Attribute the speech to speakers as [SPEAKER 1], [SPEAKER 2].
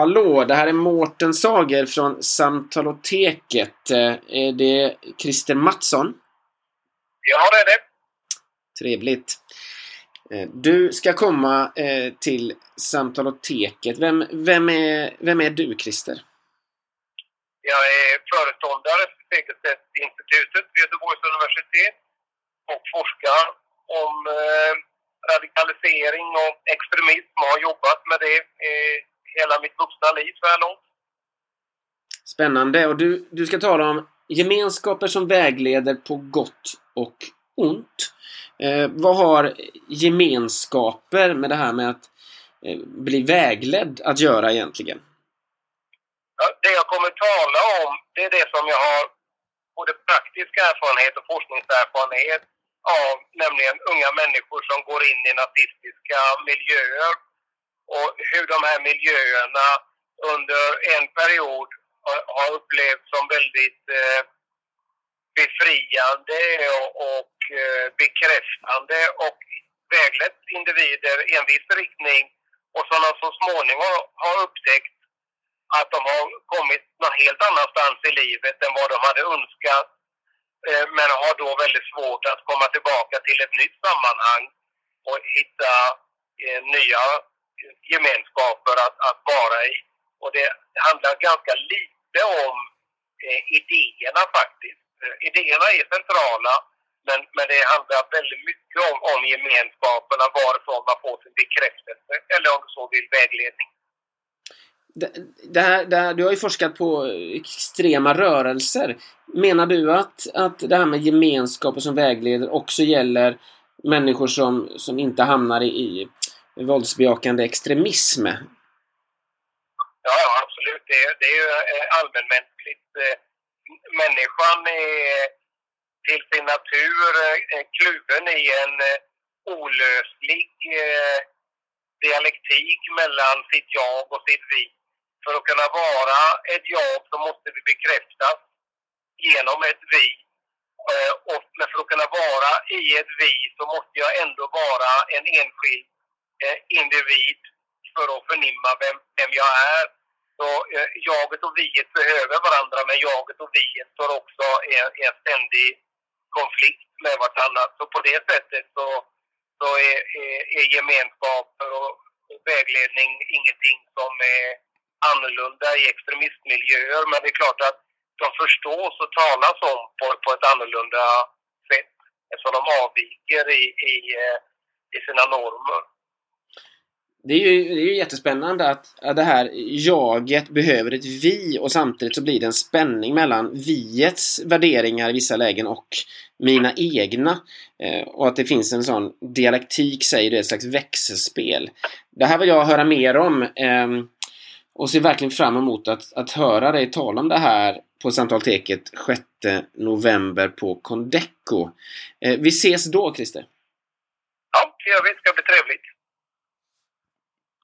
[SPEAKER 1] Hallå, det här är Mårten Sager från Samtaloteket. Eh, Är det Christer Mattsson?
[SPEAKER 2] Ja, det är det.
[SPEAKER 1] Trevligt. Eh, Du ska komma eh, till Samtaloteket. Vem, vem, är, vem är du, Christer?
[SPEAKER 2] Jag är föreståndare för Segerstedtinstitutet vid Göteborgs universitet och forskar om radikalisering och extremism och har jobbat med det hela mitt vuxna liv så här långt.
[SPEAKER 1] Spännande. Och du, du ska tala om gemenskaper som vägleder på gott och ont. Eh, vad har gemenskaper med det här med att eh, bli vägledd att göra egentligen?
[SPEAKER 2] Ja, Det jag kommer tala om, det är det som jag har både praktisk erfarenhet och forskningserfarenhet av, nämligen unga människor som går in i nazistiska miljöer och hur de här miljöerna under en period har, har upplevts som väldigt eh, befriande och, och eh, bekräftande och väglett individer i en viss riktning och som de så småningom har upptäckt att de har kommit någon helt annanstans i livet än vad de hade önskat. Eh, Men har då väldigt svårt att komma tillbaka till ett nytt sammanhang och hitta eh, nya gemenskaper att, att vara i. Och det handlar ganska lite om eh, idéerna faktiskt. Eh, idéerna är centrala men, men det handlar väldigt mycket om, om gemenskaperna, varifrån man får sin bekräftelse eller om du så vill vägledning.
[SPEAKER 1] Det, det här, det här, du har ju forskat på extrema rörelser. Menar du att, att det här med gemenskaper som vägleder också gäller människor som, som inte hamnar i, i våldsbejakande extremism?
[SPEAKER 2] Ja, ja absolut. Det, är- det är ju eh, allmänmänskligt. Eh, människan är till sin natur eh, kluven i en olöslig dialektik mellan sitt jag och sitt vi. För att kunna vara ett jag så måste vi bekräftas genom ett vi. Och men för att kunna vara i ett vi så måste jag ändå vara en enskild eh, individ för att förnimma vem, vem jag är. Så eh, jaget och viet behöver varandra men jaget och viet står också i en, en ständig konflikt med vartannat. Så på det sättet så, så är, är, är gemenskaper och vägledning ingenting som är annorlunda i extremistmiljöer. Men det är klart att de förstås och talas om på, på ett annorlunda sätt eftersom de avviker i, i, eh, i sina normer.
[SPEAKER 1] Det är ju, det är ju jättespännande att, att det här jaget behöver ett vi och samtidigt så blir det en spänning mellan viets värderingar i vissa lägen och mina egna. Eh, och att det finns en sån dialektik, säger du, ett slags växelspel. Det här vill jag höra mer om eh, och ser verkligen fram emot att, att höra dig tala om det här på Samtalteket 6 november på Condeco. Eh, vi ses då, Christer!
[SPEAKER 2] Ja, det gör vi. Det ska bli trevligt.